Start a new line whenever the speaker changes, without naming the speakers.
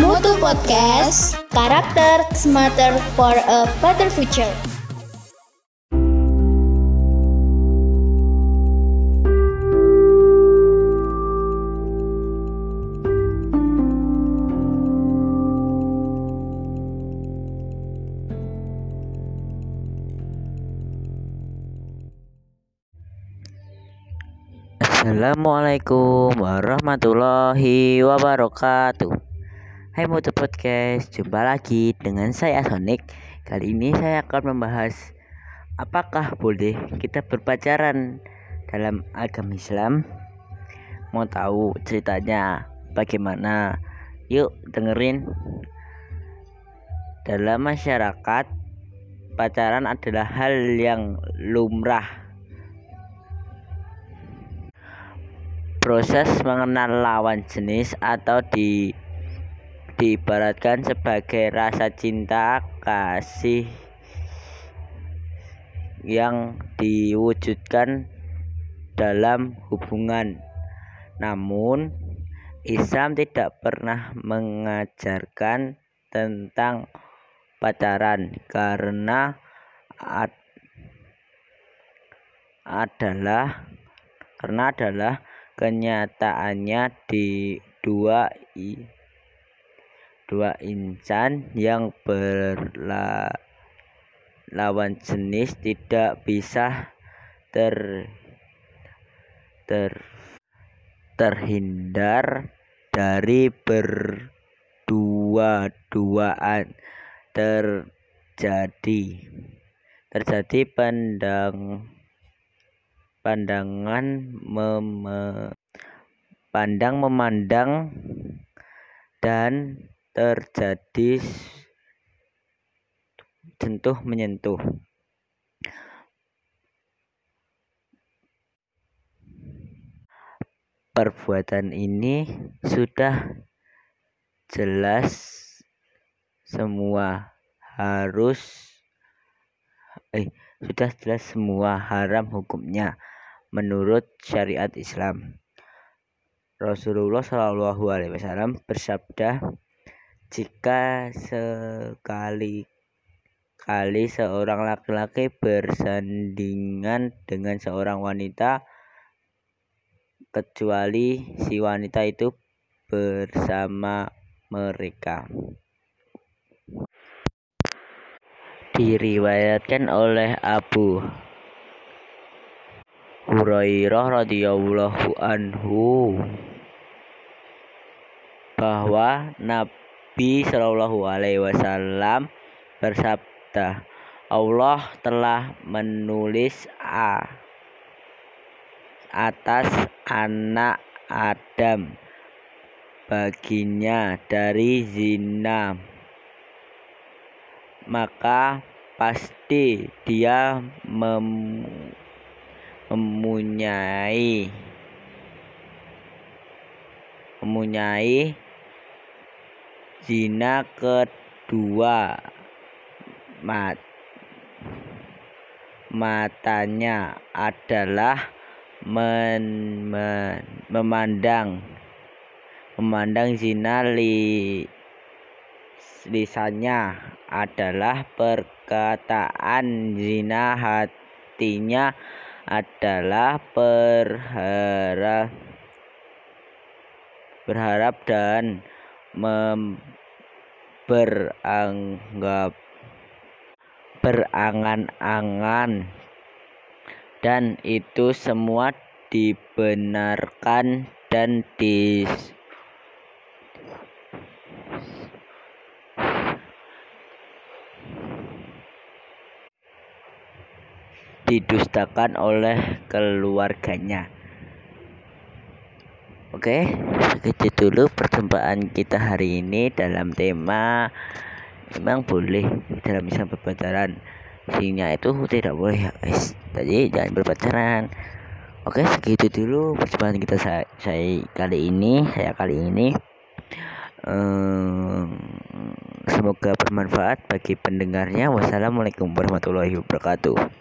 Mutu Podcast Karakter Smarter for a Better Future.
Assalamualaikum warahmatullahi wabarakatuh Hai Mutu Podcast, jumpa lagi dengan saya Sonic Kali ini saya akan membahas Apakah boleh kita berpacaran dalam agama Islam? Mau tahu ceritanya bagaimana? Yuk dengerin Dalam masyarakat Pacaran adalah hal yang lumrah proses mengenal lawan jenis atau di diibaratkan sebagai rasa cinta kasih yang diwujudkan dalam hubungan. Namun, Islam tidak pernah mengajarkan tentang pacaran karena ad adalah karena adalah kenyataannya di dua i, dua insan yang berlawan jenis tidak bisa ter ter terhindar dari berdua-duaan terjadi. Terjadi pandang pandangan mem pandang memandang dan terjadi sentuh menyentuh perbuatan ini sudah jelas semua harus eh sudah jelas semua haram hukumnya menurut syariat Islam. Rasulullah Shallallahu Alaihi Wasallam bersabda, jika sekali kali seorang laki-laki bersandingan dengan seorang wanita, kecuali si wanita itu bersama mereka. Diriwayatkan oleh Abu Hurairah radhiyallahu anhu bahwa Nabi Shallallahu alaihi wasallam bersabda Allah telah menulis A atas anak Adam baginya dari zina. Maka pasti dia mem mempunyai mempunyai zina kedua. Mat matanya adalah men, men, memandang. Memandang zina li, lisannya adalah perkataan zina hatinya adalah berharap berharap dan beranggap berangan-angan dan itu semua dibenarkan dan dis didustakan oleh keluarganya. Oke, segitu dulu perjumpaan kita hari ini dalam tema memang boleh dalam Islam berpacaran. Sehingga itu tidak boleh ya guys. Jadi jangan berpacaran. Oke, segitu dulu perjumpaan kita saya, saya kali ini, saya kali ini. Um, semoga bermanfaat bagi pendengarnya. Wassalamualaikum warahmatullahi wabarakatuh.